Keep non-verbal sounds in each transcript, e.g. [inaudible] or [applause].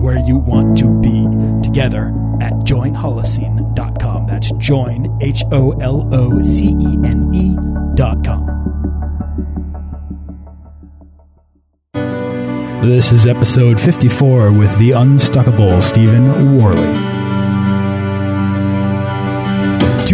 where you want to be together at joinholocene.com. That's join, H O L O C E N E.com. This is episode 54 with the unstuckable Stephen Warley.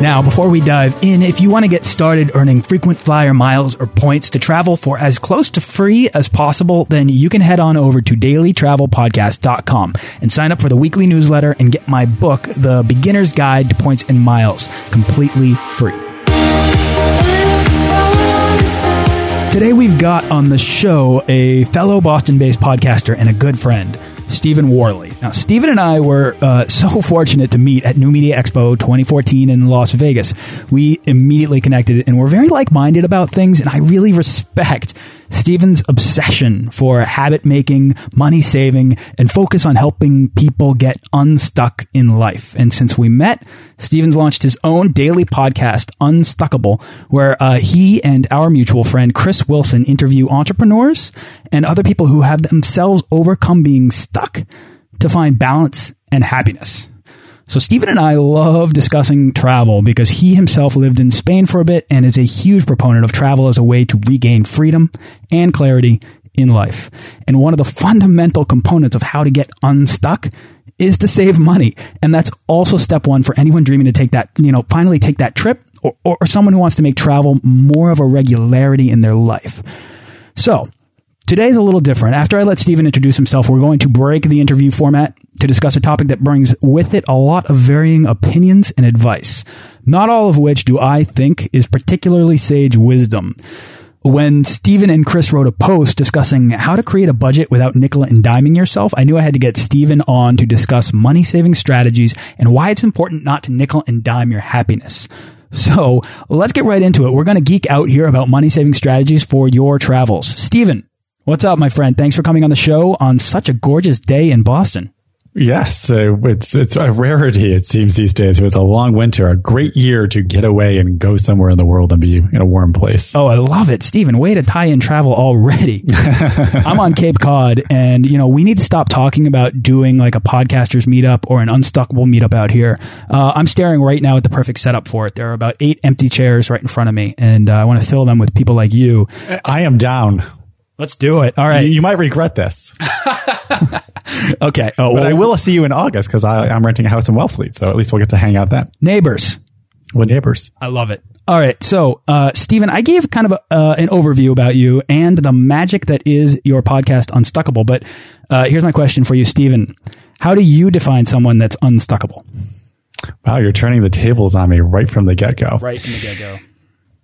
Now, before we dive in, if you want to get started earning frequent flyer miles or points to travel for as close to free as possible, then you can head on over to dailytravelpodcast.com and sign up for the weekly newsletter and get my book, The Beginner's Guide to Points and Miles, completely free. Today we've got on the show a fellow Boston based podcaster and a good friend. Stephen Warley. Now, Stephen and I were uh, so [laughs] fortunate to meet at New Media Expo 2014 in Las Vegas. We immediately connected and we're very like minded about things, and I really respect Stephen's obsession for habit making, money saving, and focus on helping people get unstuck in life. And since we met, Stephen's launched his own daily podcast, Unstuckable, where uh, he and our mutual friend Chris Wilson interview entrepreneurs and other people who have themselves overcome being stuck to find balance and happiness. So Stephen and I love discussing travel because he himself lived in Spain for a bit and is a huge proponent of travel as a way to regain freedom and clarity in life. And one of the fundamental components of how to get unstuck is to save money. And that's also step one for anyone dreaming to take that, you know, finally take that trip or, or someone who wants to make travel more of a regularity in their life. So Today's a little different. After I let Stephen introduce himself, we're going to break the interview format to discuss a topic that brings with it a lot of varying opinions and advice, not all of which do I think is particularly sage wisdom. When Stephen and Chris wrote a post discussing how to create a budget without nickel and diming yourself, I knew I had to get Stephen on to discuss money saving strategies and why it's important not to nickel and dime your happiness. So let's get right into it. We're going to geek out here about money saving strategies for your travels. Stephen, What's up, my friend? Thanks for coming on the show on such a gorgeous day in Boston. Yes, uh, it's it's a rarity. It seems these days. It was a long winter, a great year to get away and go somewhere in the world and be in a warm place. Oh, I love it, Stephen. Way to tie in travel already. [laughs] I'm on Cape Cod, and you know we need to stop talking about doing like a podcasters meetup or an unstuckable meetup out here. Uh, I'm staring right now at the perfect setup for it. There are about eight empty chairs right in front of me, and uh, I want to fill them with people like you. I am down. Let's do it. All right. You, you might regret this. [laughs] okay. Oh, but well, I will see you in August because I'm renting a house in Wellfleet. So at least we'll get to hang out then. Neighbors. What neighbors? I love it. All right. So, uh, Stephen, I gave kind of a, uh, an overview about you and the magic that is your podcast, Unstuckable. But uh, here's my question for you, Stephen. How do you define someone that's unstuckable? Wow, you're turning the tables on me right from the get go. Right from the get go.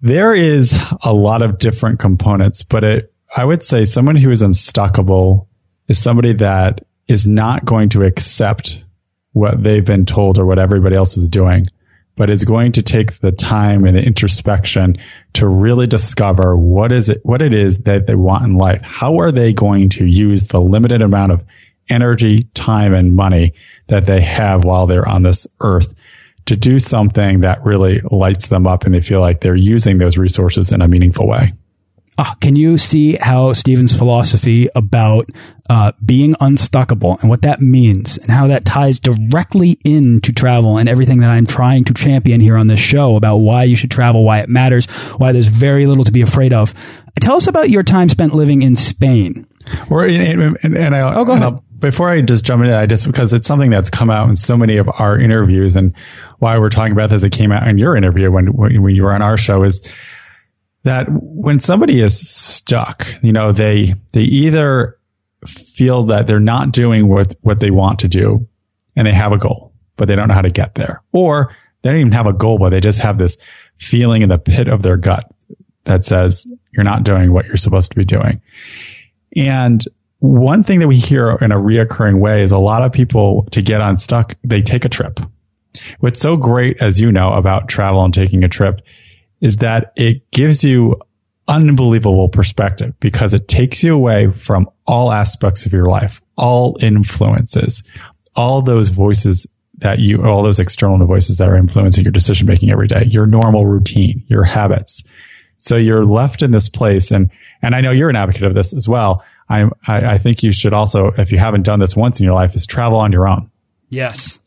There is a lot of different components, but it I would say someone who is unstuckable is somebody that is not going to accept what they've been told or what everybody else is doing, but is going to take the time and the introspection to really discover what is it, what it is that they want in life. How are they going to use the limited amount of energy, time, and money that they have while they're on this earth to do something that really lights them up and they feel like they're using those resources in a meaningful way? Oh, can you see how Stephen's philosophy about uh, being unstuckable and what that means and how that ties directly into travel and everything that I'm trying to champion here on this show about why you should travel, why it matters, why there's very little to be afraid of. Tell us about your time spent living in Spain. Or, and, and, and I, oh, go ahead. before I just jump into I just, because it's something that's come out in so many of our interviews and why we're talking about this, it came out in your interview when, when you were on our show is, that when somebody is stuck, you know, they, they either feel that they're not doing what, what they want to do and they have a goal, but they don't know how to get there. Or they don't even have a goal, but they just have this feeling in the pit of their gut that says you're not doing what you're supposed to be doing. And one thing that we hear in a reoccurring way is a lot of people to get unstuck, they take a trip. What's so great, as you know, about travel and taking a trip is that it gives you unbelievable perspective because it takes you away from all aspects of your life, all influences, all those voices that you, all those external voices that are influencing your decision making every day, your normal routine, your habits. So you're left in this place. And, and I know you're an advocate of this as well. I, I, I think you should also, if you haven't done this once in your life, is travel on your own. Yes.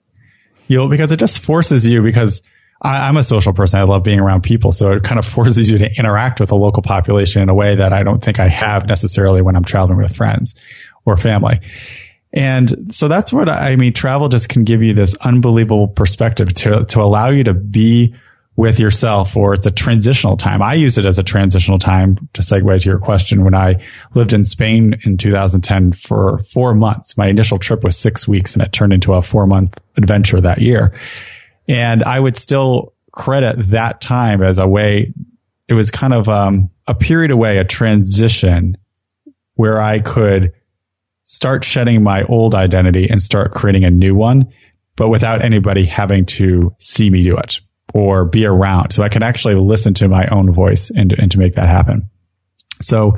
You'll, because it just forces you because I, am a social person. I love being around people. So it kind of [laughs] forces you to interact with the local population in a way that I don't think I have necessarily when I'm traveling with friends or family. And so that's what I mean. Travel just can give you this unbelievable perspective to, to allow you to be with yourself or it's a transitional time. I use it as a transitional time to segue to your question. When I lived in Spain in 2010 for four months, my initial trip was six weeks and it turned into a four month adventure that year. And I would still credit that time as a way, it was kind of um, a period away, a transition where I could start shedding my old identity and start creating a new one, but without anybody having to see me do it or be around. So I can actually listen to my own voice and, and to make that happen. So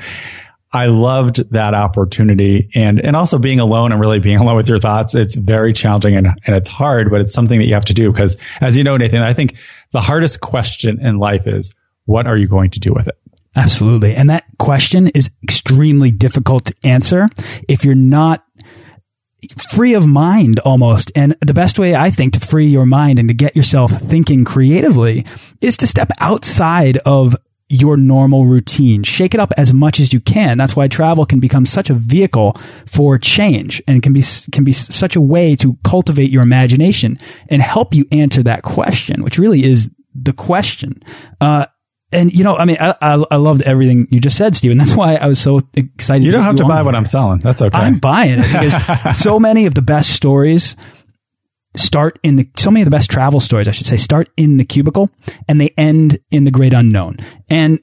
I loved that opportunity and, and also being alone and really being [laughs] alone with your thoughts. It's very challenging and, and it's hard, but it's something that you have to do because as you know, Nathan, I think the hardest question in life is what are you going to do with it? Absolutely. And that question is extremely difficult to answer if you're not free of mind almost. And the best way I think to free your mind and to get yourself thinking creatively is to step outside of your normal routine. Shake it up as much as you can. That's why travel can become such a vehicle for change and can be, can be such a way to cultivate your imagination and help you answer that question, which really is the question. Uh, and you know, I mean, I, I, I, loved everything you just said, Stephen. That's why I was so excited. You don't have to buy what I'm selling. That's okay. I'm buying it because [laughs] so many of the best stories start in the, so many of the best travel stories, I should say, start in the cubicle and they end in the great unknown. And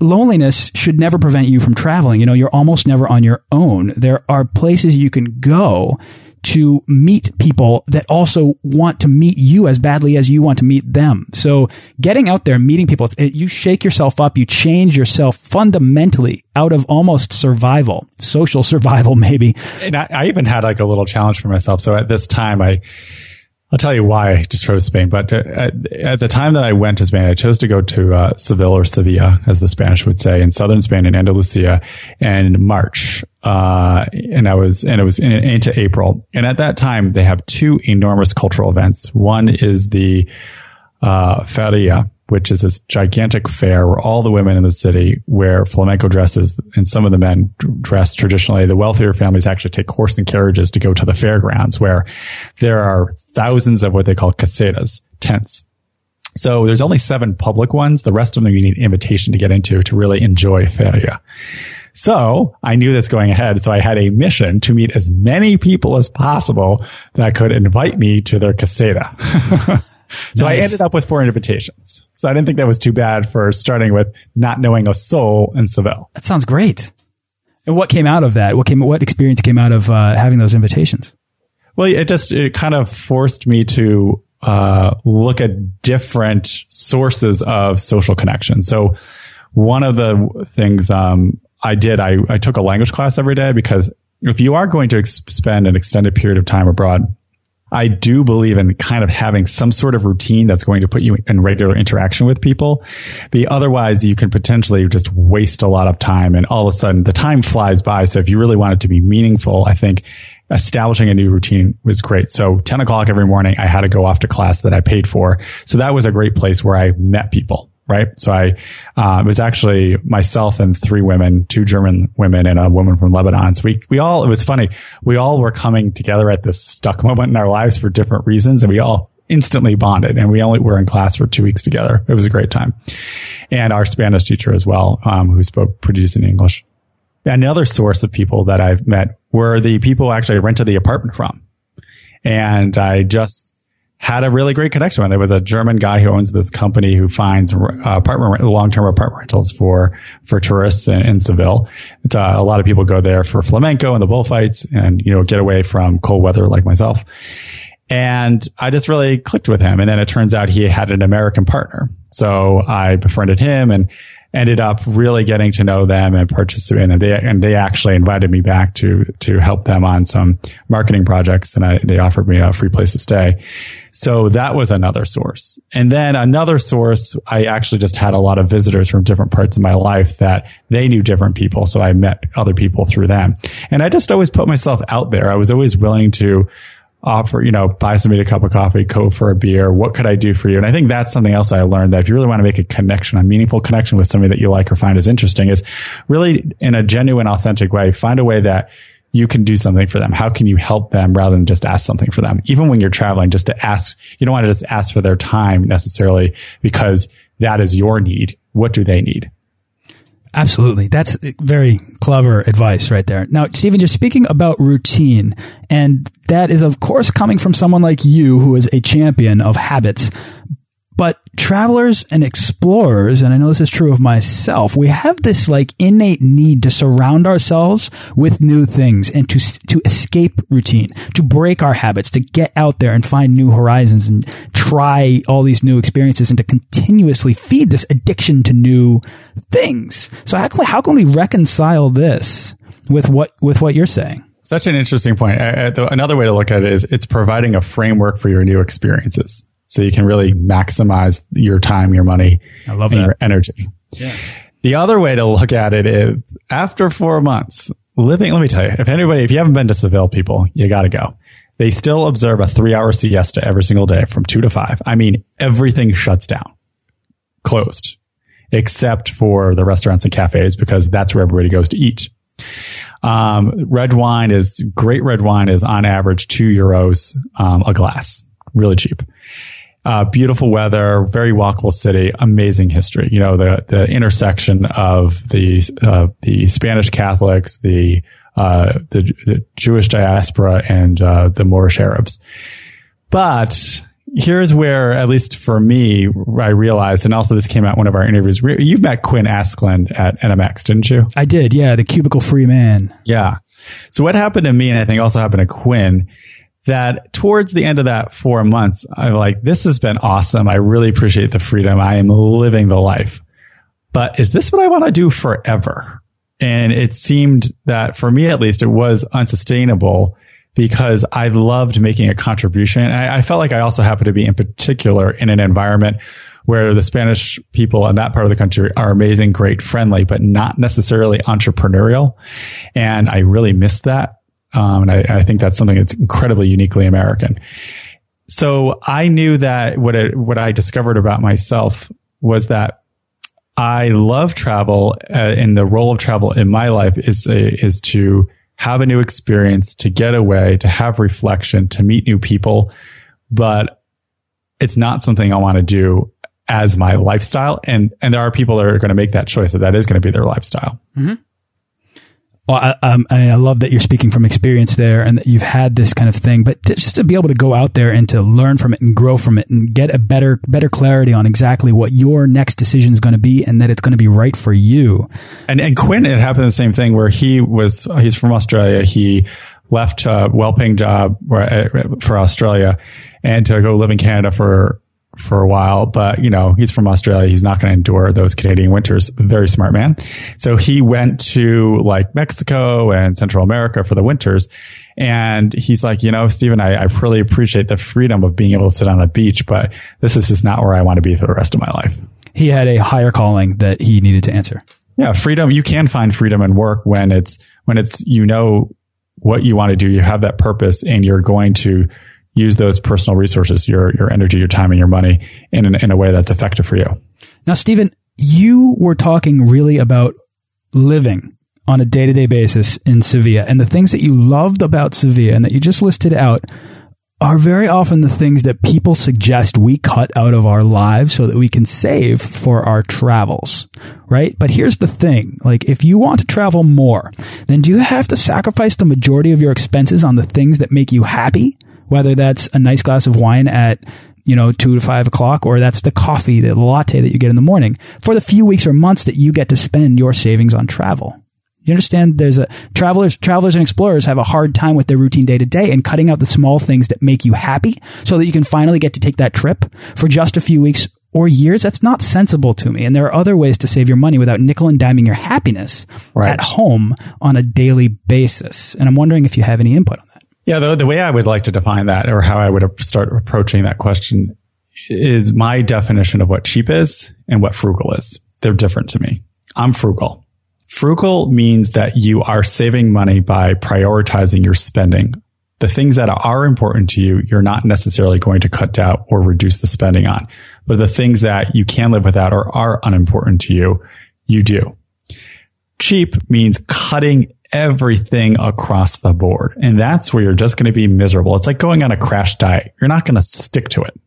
loneliness should never prevent you from traveling. You know, you're almost never on your own. There are places you can go to meet people that also want to meet you as badly as you want to meet them. So getting out there, meeting people, it, you shake yourself up, you change yourself fundamentally out of almost survival, social [laughs] survival, maybe. And I, I even had like a little challenge for myself. So at this time, I, I'll tell you why I just chose Spain. But uh, at, at, the time that I went to Spain, I chose to go to uh, Seville or Sevilla, as the Spanish would say, in southern Spain in Andalusia, in March. Uh, and I was, and it was in, into April. And at that time, they have two enormous cultural events. One is the uh, Feria, which is this gigantic fair where all the women in the city wear flamenco dresses and some of the men dress traditionally. The wealthier families actually take horse and carriages to go to the fairgrounds where there are thousands of what they call casetas, tents. So there's only seven public ones. The rest of them you need invitation to get into to really enjoy feria. So I knew this going ahead. So I had a mission to meet as many people as possible that could invite me to their caseta. [laughs] So nice. I ended up with four invitations. So I didn't think that was too bad for starting with not knowing a soul in Seville. That sounds great. And what came out of that? What came? What experience came out of uh, having those invitations? Well, it just it kind of forced me to uh, look at different sources of social connection. So one of the things um, I did, I, I took a language class every day because if you are going to ex- spend an extended period of time abroad, I do believe in kind of having some sort of routine that's going to put you in regular interaction with people. But otherwise you can potentially just waste a lot of time and all of a sudden the time flies by. So if you really want it to be meaningful, I think establishing a new routine was great. So 10 o'clock every morning, I had to go off to class that I paid for. So that was a great place where I met people right? So I, uh, it was actually myself and three women, two German women and a woman from Lebanon. So we, we all, it was funny. We all were coming together at this stuck moment in our lives for different reasons. And we all instantly bonded and we only were in class for two weeks together. It was a great time. And our Spanish teacher as well, um, who spoke pretty decent English. Another source of people that I've met were the people actually rented the apartment from. And I just had a really great connection with. There was a German guy who owns this company who finds uh, apartment long-term apartment rentals for for tourists in, in Seville. Uh, a lot of people go there for flamenco and the bullfights, and you know get away from cold weather like myself. And I just really clicked with him. And then it turns out he had an American partner. So I befriended him and ended up really getting to know them and participating. And they, and they actually invited me back to, to help them on some marketing projects. And I, they offered me a free place to stay. So that was another source. And then another source, I actually just had a lot of visitors from different parts of my life that they knew different people. So I met other people through them. And I just always put myself out there. I was always willing to offer, you know, buy somebody a cup of coffee, go for a beer. What could I do for you? And I think that's something else I learned that if you really want to make a connection, a meaningful connection with somebody that you like or find is interesting is really in a genuine, authentic way, find a way that you can do something for them. How can you help them rather than just ask something for them? Even when you're traveling, just to ask, you don't want to just ask for their time necessarily because that is your need. What do they need? Absolutely. That's very clever advice right there. Now, Stephen, you're speaking about routine, and that is, of course, coming from someone like you who is a champion of habits. But travelers and explorers, and I know this is true of myself, we have this like innate need to surround ourselves with new things and to, to escape routine, to break our habits, to get out there and find new horizons and try all these new experiences and to continuously feed this addiction to new things. So how can we, how can we reconcile this with what, with what you're saying? Such an interesting point. Another way to look at it is it's providing a framework for your new experiences so you can really maximize your time, your money, I love and that. your energy. Yeah. The other way to look at it is after four months living, let me tell you, if anybody, if you haven't been to Seville people, you got to go. They still observe a three hour siesta every single day from two to five. I mean, everything shuts down, closed, except for the restaurants and cafes because that's where everybody goes to eat. Um, red wine is great. Red wine is on average two euros um, a glass, really cheap. Uh, beautiful weather, very walkable city, amazing history. You know, the, the intersection of the, uh, the Spanish Catholics, the, uh, the, the, Jewish diaspora and, uh, the Moorish Arabs. But here's where, at least for me, I realized, and also this came out in one of our interviews. You've met Quinn Askeland at NMX, didn't you? I did. Yeah. The cubicle free man. Yeah. So what happened to me, and I think also happened to Quinn, that towards the end of that four months, I'm like, this has been awesome. I really appreciate the freedom. I am living the life. But is this what I want to do forever? And it seemed that for me, at least, it was unsustainable because I loved making a contribution. And I, I felt like I also happened to be in particular in an environment where the Spanish people in that part of the country are amazing, great, friendly, but not necessarily entrepreneurial. And I really missed that. Um, and I, I, think that's something that's incredibly uniquely American. So I knew that what it, what I discovered about myself was that I love travel, uh, and the role of travel in my life is a, is to have a new experience, to get away, to have reflection, to meet new people. But it's not something I want to do as my lifestyle. And and there are people that are going to make that choice that that is going to be their lifestyle. Mm-hmm. Well, I, um, I, love that you're speaking from experience there and that you've had this kind of thing, but just to be able to go out there and to learn from it and grow from it and get a better, better clarity on exactly what your next decision is going to be and that it's going to be right for you. And, and Quinn, it happened the same thing where he was, he's from Australia. He left a well-paying job for Australia and to go live in Canada for for a while, but you know, he's from Australia. He's not going to endure those Canadian winters. Very smart man. So he went to like Mexico and Central America for the winters. And he's like, you know, Stephen, I, I really appreciate the freedom of being able to sit on a beach, but this is just not where I want to be for the rest of my life. He had a higher calling that he needed to answer. Yeah. Freedom. You can find freedom in work when it's, when it's, you know, what you want to do. You have that purpose and you're going to use those personal resources, your your energy, your time, and your money in in a way that's effective for you. Now, Stephen, you were talking really about living on a day to day basis in Sevilla, and the things that you loved about Sevilla, and that you just listed out are very often the things that people suggest we cut out of our lives so that we can save for our travels, right? But here's the thing. Like, if you want to travel more, then do you have to sacrifice the majority of your expenses on the things that make you happy? Whether that's a nice glass of wine at you know, two to five o'clock, or that's the coffee, the latte that you get in the morning for the few weeks or months that you get to spend your savings on travel. You understand there's a travelers, travelers and explorers have a hard time with their routine day to day and cutting out the small things that make you happy so that you can finally get to take that trip for just a few weeks or years. That's not sensible to me. And there are other ways to save your money without nickel and diming your happiness right. at home on a daily basis. And I'm wondering if you have any input on that. Yeah, the, the way I would like to define that or how I would start approaching that question is my definition of what cheap is and what frugal is. They're different to me. I'm frugal. Frugal means that you are saving money by prioritizing your spending. The things that are important to you, you're not necessarily going to cut down or reduce the spending on. But the things that you can live without or are unimportant to you, you do. Cheap means cutting everything across the board. And that's where you're just going to be miserable. It's like going on a crash diet. You're not going to stick to it.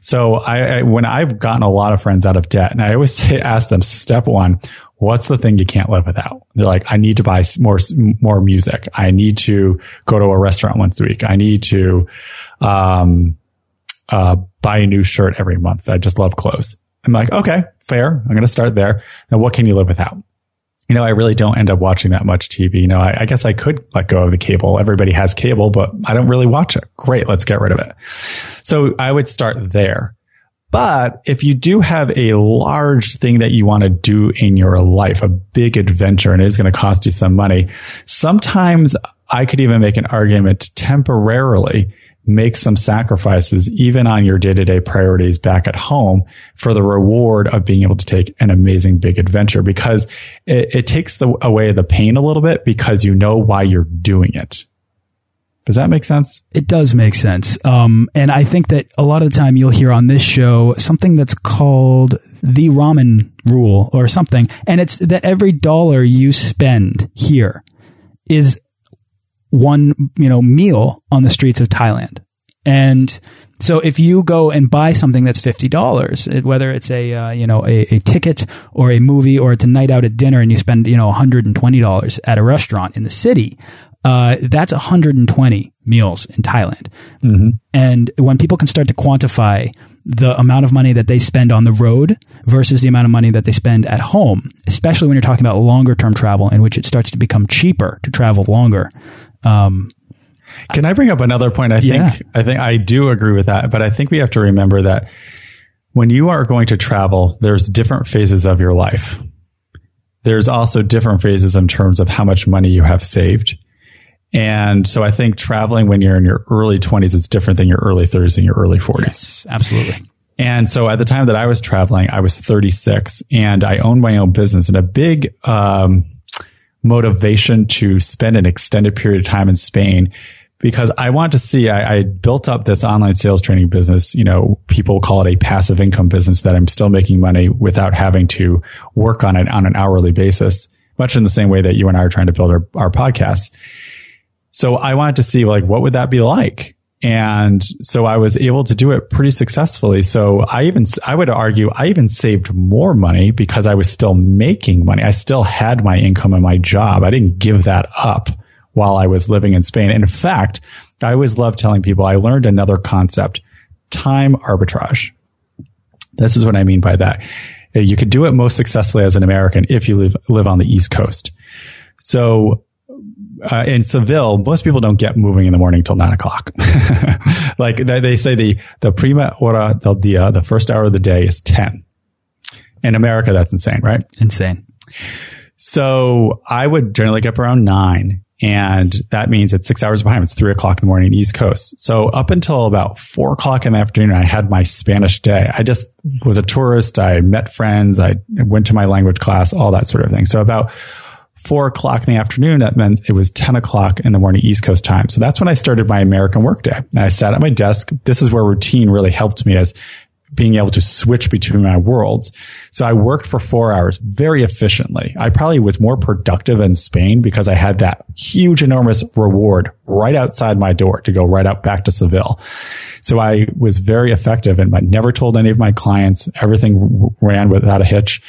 So I, I, when I've gotten a lot of friends out of debt and I always say, [laughs] ask them step one, what's the thing you can't live without? They're like, I need to buy more, more music. I need to go to a restaurant once a week. I need to, um, uh, buy a new shirt every month. I just love clothes. I'm like, okay, fair. I'm going to start there. Now, what can you live without? You know, I really don't end up watching that much TV. You know, I, I guess I could let go of the cable. Everybody has cable, but I don't really watch it. Great. Let's get rid of it. So I would start there. But if you do have a large thing that you want to do in your life, a big adventure, and it is going to cost you some money, sometimes I could even make an argument temporarily make some sacrifices, even on your day to day priorities back at home for the reward of being able to take an amazing big adventure because it, it takes the, away the pain a little bit because you know why you're doing it. Does that make sense? It does make sense. Um, and I think that a lot of the time you'll hear on this show something that's called the ramen rule or something. And it's that every dollar you spend here is one, you know, meal on the streets of Thailand. And so if you go and buy something that's $50, whether it's a, uh, you know, a, a, ticket or a movie or it's a night out at dinner and you spend, you know, $120 at a restaurant in the city, uh, that's 120 meals in Thailand. Mm -hmm. And when people can start to quantify the amount of money that they spend on the road versus the amount of money that they spend at home, especially when you're talking about longer term travel in which it starts to become cheaper to travel longer. Um, can I bring up another point? I think, yeah. I think I do agree with that, but I think we have to remember that when you are going to travel, there's different phases of your life. There's also different phases in terms of how much money you have saved and so I think traveling when you're in your early 20s is different than your early 30s and your early 40s. Yes, absolutely. And so at the time that I was traveling, I was 36 and I owned my own business and a big, um, motivation to spend an extended period of time in Spain because I want to see, I, I, built up this online sales training business. You know, people call it a passive income business that I'm still making money without having to work on it on an hourly basis, much in the same way that you and I are trying to build our, our podcast. So I wanted to see like, what would that be like? And so I was able to do it pretty successfully. So I even, I would argue I even saved more money because I was still making money. I still had my income and my job. I didn't give that up while I was living in Spain. And in fact, I always love telling people I learned another concept, time arbitrage. This is what I mean by that. You could do it most successfully as an American if you live, live on the East Coast. So uh, in Seville, most people don't get moving in the morning till nine o'clock. [laughs] like they, they, say the, the prima hora del dia, the first hour of the day is 10. In America, that's insane, right? Insane. So I would generally get up around nine and that means it's six hours behind. It's three o'clock in the morning, East Coast. So up until about four o'clock in the afternoon, I had my Spanish day. I just was a tourist. I met friends. I went to my language class, all that sort of thing. So about four o'clock in the afternoon, that meant it was 10 o'clock in the morning East Coast time. So that's when I started my American workday. And I sat at my desk. This is where routine really helped me as being able to switch between my worlds. So I worked for four hours very efficiently. I probably was more productive in Spain because I had that huge, enormous reward right outside my door to go right out back to Seville. So I was very effective and I never told any of my clients. Everything ran without a hitch.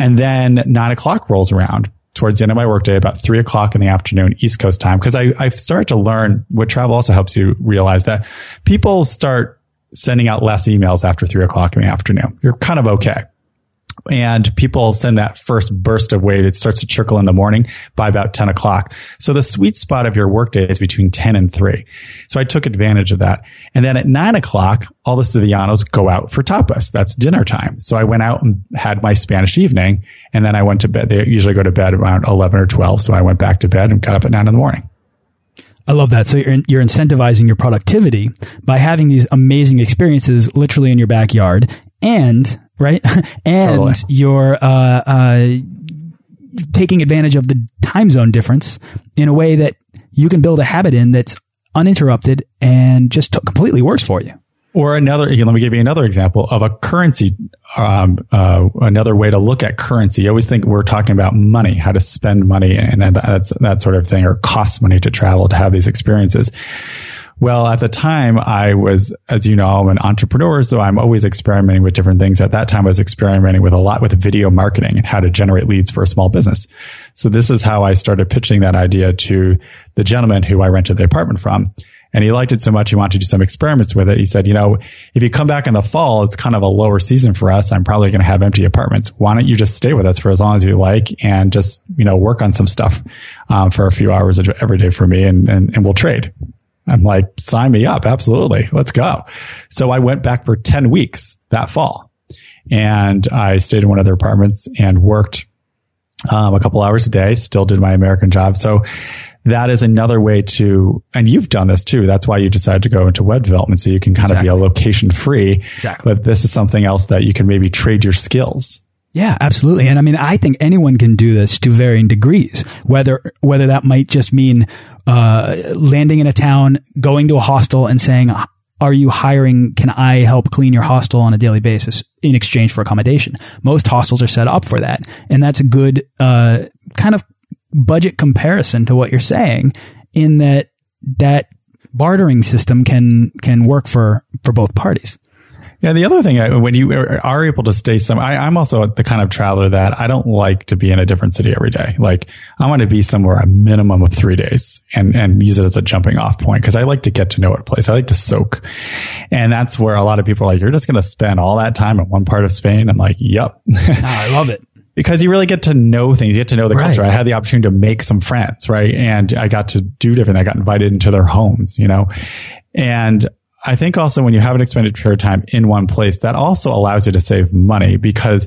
And then nine o'clock rolls around towards the end of my workday, about three o'clock in the afternoon, East Coast time, because I, I've started to learn what travel also helps you realize that people start sending out less emails after three o'clock in the afternoon. You're kind of okay and people send that first burst of wave. It starts to trickle in the morning by about 10 o'clock. So the sweet spot of your workday is between 10 and 3. So I took advantage of that. And then at 9 o'clock, all the Sevillanos go out for tapas. That's dinner time. So I went out and had my Spanish evening and then I went to bed. They usually go to bed around 11 or 12. So I went back to bed and got up at 9 in the morning. I love that. So you're, you're incentivizing your productivity by having these amazing experiences literally in your backyard and right? [laughs] and totally. you're uh, uh, taking advantage of the time zone difference in a way that you can build a habit in that's uninterrupted and just completely works for you. Or another, let me give you another example of a currency, um, uh, another way to look at currency. You always think we're talking about money, how to spend money and that's, that sort of thing, or cost money to travel to have these experiences. Well, at the time, I was, as you know, I'm an entrepreneur, so I'm always experimenting with different things. At that time, I was experimenting with a lot with video marketing and how to generate leads for a small business. So this is how I started pitching that idea to the gentleman who I rented the apartment from. And he liked it so much, he wanted to do some experiments with it. He said, you know, if you come back in the fall, it's kind of a lower season for us. I'm probably going to have empty apartments. Why don't you just stay with us for as long as you like and just, you know, work on some stuff um, for a few hours every day for me and, and, and we'll trade. I'm like, sign me up. Absolutely. Let's go. So I went back for 10 weeks that fall and I stayed in one of their apartments and worked um, a couple hours a day, still did my American job. So that is another way to, and you've done this too. That's why you decided to go into web development. So you can kind exactly. of be a location free. Exactly. But this is something else that you can maybe trade your skills. Yeah, absolutely. And I mean, I think anyone can do this to varying degrees, whether, whether that might just mean, uh, landing in a town, going to a hostel and saying, are you hiring? Can I help clean your hostel on a daily basis in exchange for accommodation? Most hostels are set up for that. And that's a good, uh, kind of budget comparison to what you're saying in that, that bartering system can, can work for, for both parties. Yeah, the other thing, when you are able to stay some, I, am also the kind of traveler that I don't like to be in a different city every day. Like I want to be somewhere a minimum of three days and, and use it as a jumping off point because I like to get to know a place. I like to soak. And that's where a lot of people are like, you're just going to spend all that time in one part of Spain. I'm like, yep. oh, [laughs] ah, I love it [laughs] because you really get to know things. You get to know the right. culture. I had the opportunity to make some friends, right? And I got to do different. I got invited into their homes, you know, and I think also when you have an period of time in one place, that also allows you to save money because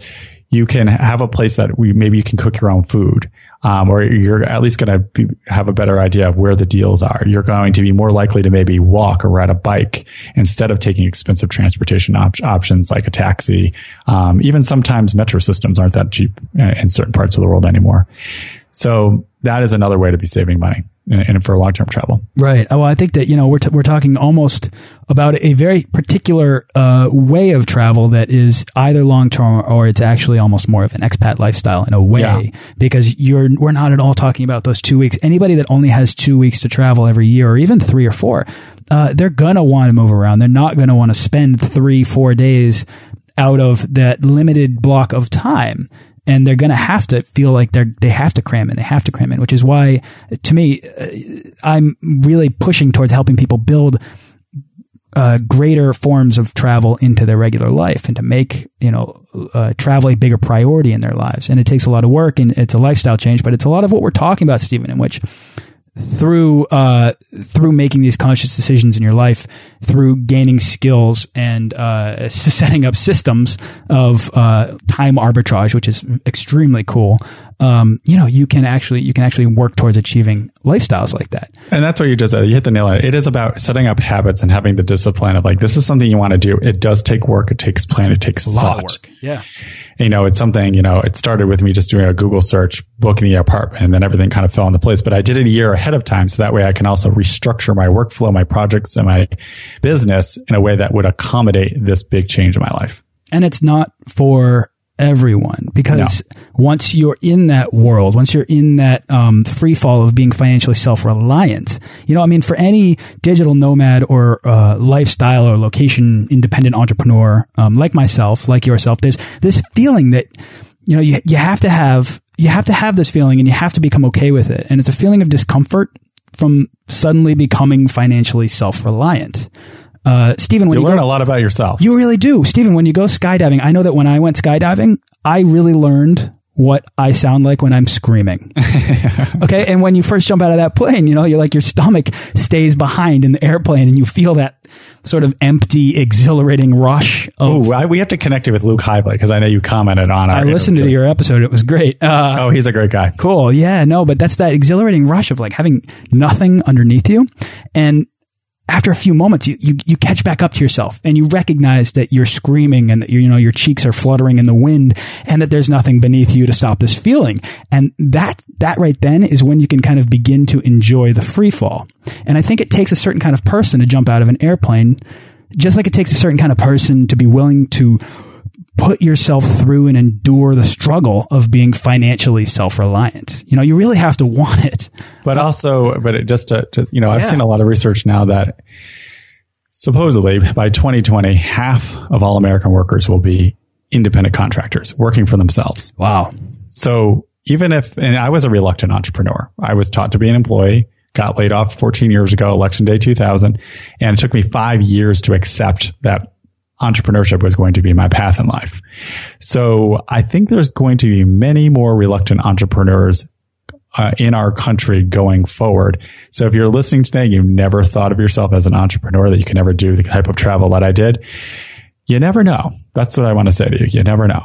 you can have a place that we, maybe you can cook your own food. Um, or you're at least going to have a better idea of where the deals are. You're going to be more likely to maybe walk or ride a bike instead of taking expensive transportation op- options like a taxi. Um, even sometimes metro systems aren't that cheap uh, in certain parts of the world anymore. So that is another way to be saving money and for long term travel. Right. Well, I think that you know we're we're talking almost about a very particular uh, way of travel that is either long term or it's actually almost more of an expat lifestyle in a way yeah. because you're we're not at all talking about those two weeks. Anybody that only has two weeks to travel every year or even three or four, uh, they're gonna want to move around. They're not gonna want to spend three four days out of that limited block of time and they're going to have to feel like they're they have to cram in they have to cram in which is why to me uh, i'm really pushing towards helping people build uh, greater forms of travel into their regular life and to make you know uh, travel a bigger priority in their lives. And it takes a lot of work and it's a lifestyle change but it's a lot of what we're talking about stephen in which through uh, through making these conscious decisions in your life, through gaining skills and uh, [laughs] setting up systems of uh, time arbitrage, which is extremely cool. Um, you know, you can actually you can actually work towards achieving lifestyles like that. And that's what you just you hit the nail on it. It is about setting up habits and having the discipline of like this is something you want to do. It does take work. It takes plan. It takes a thought. lot of work. Yeah. You know, it's something, you know, it started with me just doing a Google search, booking the apartment, and then everything kind of fell into place. But I did it a year ahead of time. So that way I can also restructure my workflow, my projects, and my business in a way that would accommodate this big change in my life. And it's not for everyone because no. once you're in that world, once you're in that um, free fall of being financially self reliant, you know, I mean, for any digital nomad or uh, lifestyle or location independent entrepreneur um, like myself, like yourself, there's this feeling that you know you you have to have you have to have this feeling and you have to become okay with it, and it's a feeling of discomfort from suddenly becoming financially self reliant. Uh, Stephen, when you, you learn go, a lot about yourself. You really do. Stephen, when you go skydiving, I know that when I went skydiving, I really learned what I sound like when I'm screaming. [laughs] okay. And when you first jump out of that plane, you know, you're like your stomach stays behind in the airplane and you feel that sort of empty, exhilarating rush. Oh, we have to connect it with Luke Hively because I know you commented on. I listened interview. to your episode; it was great. Uh, oh, he's a great guy. Cool. Yeah. No, but that's that exhilarating rush of like having nothing underneath you, and after a few moments, you, you, you catch back up to yourself and you recognize that you're screaming and that you know, your cheeks are fluttering in the wind and that there's nothing beneath you to stop this feeling. And that, that right then is when you can kind of begin to enjoy the free fall. And I think it takes a certain kind of person to jump out of an airplane, just like it takes a certain kind of person to be willing to put yourself through and endure the struggle of being financially self-reliant. You know, you really have to want it. But uh, also, but just to, to, you know, I've seen a lot of research now that supposedly by 2020, half of all American workers will be independent contractors working for themselves. Wow. So even if, and I was a reluctant entrepreneur, I was taught to be an employee, got laid off 14 years ago, election day 2000. And it took me five years to accept that entrepreneurship was going to be my path in life. So I think there's going to be many more reluctant entrepreneurs uh, in our country going forward. So if you're listening today, you never thought of yourself as an entrepreneur that you can never do the type of travel that I did. You never know. That's what I want to say to you. You never know.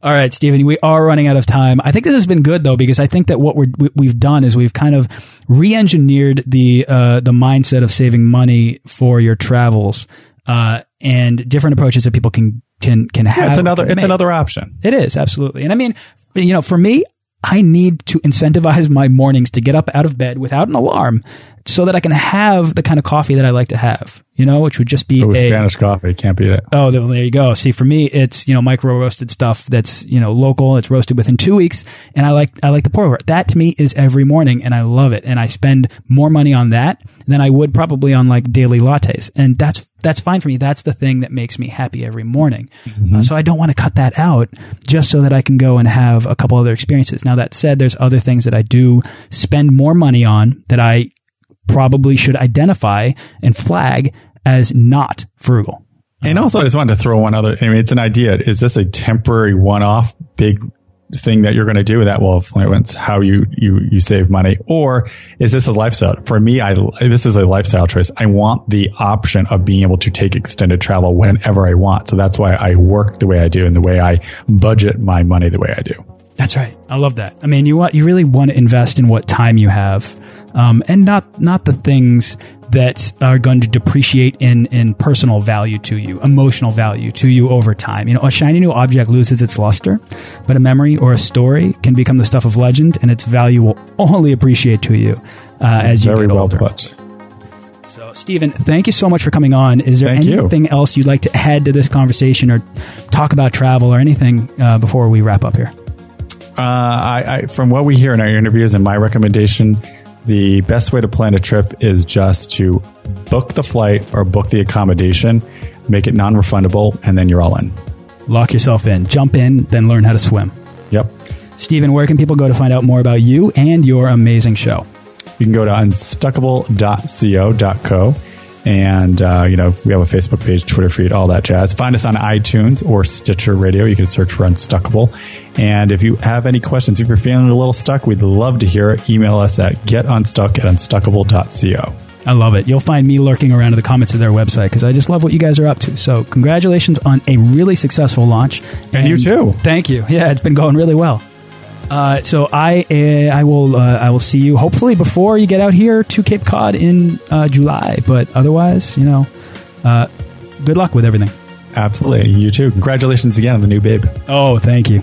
All right, Stephen, we are running out of time. I think this has been good though, because I think that what we're, we've done is we've kind of re-engineered the, uh, the mindset of saving money for your travels uh, and different approaches that people can can can have. Yeah, it's another it's make. another option. It is absolutely, and I mean, you know, for me, I need to incentivize my mornings to get up out of bed without an alarm so that I can have the kind of coffee that I like to have, you know, which would just be a Spanish coffee. Can't be it. Oh, there you go. See, for me, it's, you know, micro roasted stuff that's, you know, local. It's roasted within two weeks. And I like, I like the pour over. That to me is every morning and I love it. And I spend more money on that than I would probably on like daily lattes. And that's, that's fine for me. That's the thing that makes me happy every morning. Mm -hmm. uh, so I don't want to cut that out just so that I can go and have a couple other experiences. Now that said, there's other things that I do spend more money on that I probably should identify and flag as not frugal. And also, I just wanted to throw one other. I mean, it's an idea. Is this a temporary one-off big thing that you're going to do with that will influence how you you you save money, or is this a lifestyle? For me, I this is a lifestyle choice. I want the option of being able to take extended travel whenever I want. So that's why I work the way I do and the way I budget my money the way I do. That's right. I love that. I mean, you want you really want to invest in what time you have um, and not not the things that are going to depreciate in in personal value to you, emotional value to you over time. You know, a shiny new object loses its luster, but a memory or a story can become the stuff of legend, and its value will only appreciate to you uh, as you Very get well older. Put. So, Stephen, thank you so much for coming on. Is there thank anything you. else you'd like to add to this conversation or talk about travel or anything uh, before we wrap up here? Uh, I, I, from what we hear in our interviews and my recommendation, the best way to plan a trip is just to book the flight or book the accommodation, make it non refundable, and then you're all in. Lock yourself in, jump in, then learn how to swim. Yep. Stephen, where can people go to find out more about you and your amazing show? You can go to unstuckable.co.co and, uh, you know, we have a Facebook page, Twitter feed, all that jazz. Find us on iTunes or Stitcher Radio. You can search for Unstuckable. And if you have any questions, if you're feeling a little stuck, we'd love to hear it. Email us at getunstuck at unstuckable.co. I love it. You'll find me lurking around in the comments of their website because I just love what you guys are up to. So, congratulations on a really successful launch. And, and you too. Thank you. Yeah, it's been going really well. Uh, so I uh, I will uh, I will see you hopefully before you get out here to Cape Cod in uh, July. But otherwise, you know, uh, good luck with everything. Absolutely. You too. Congratulations again on the new babe. Oh, thank you.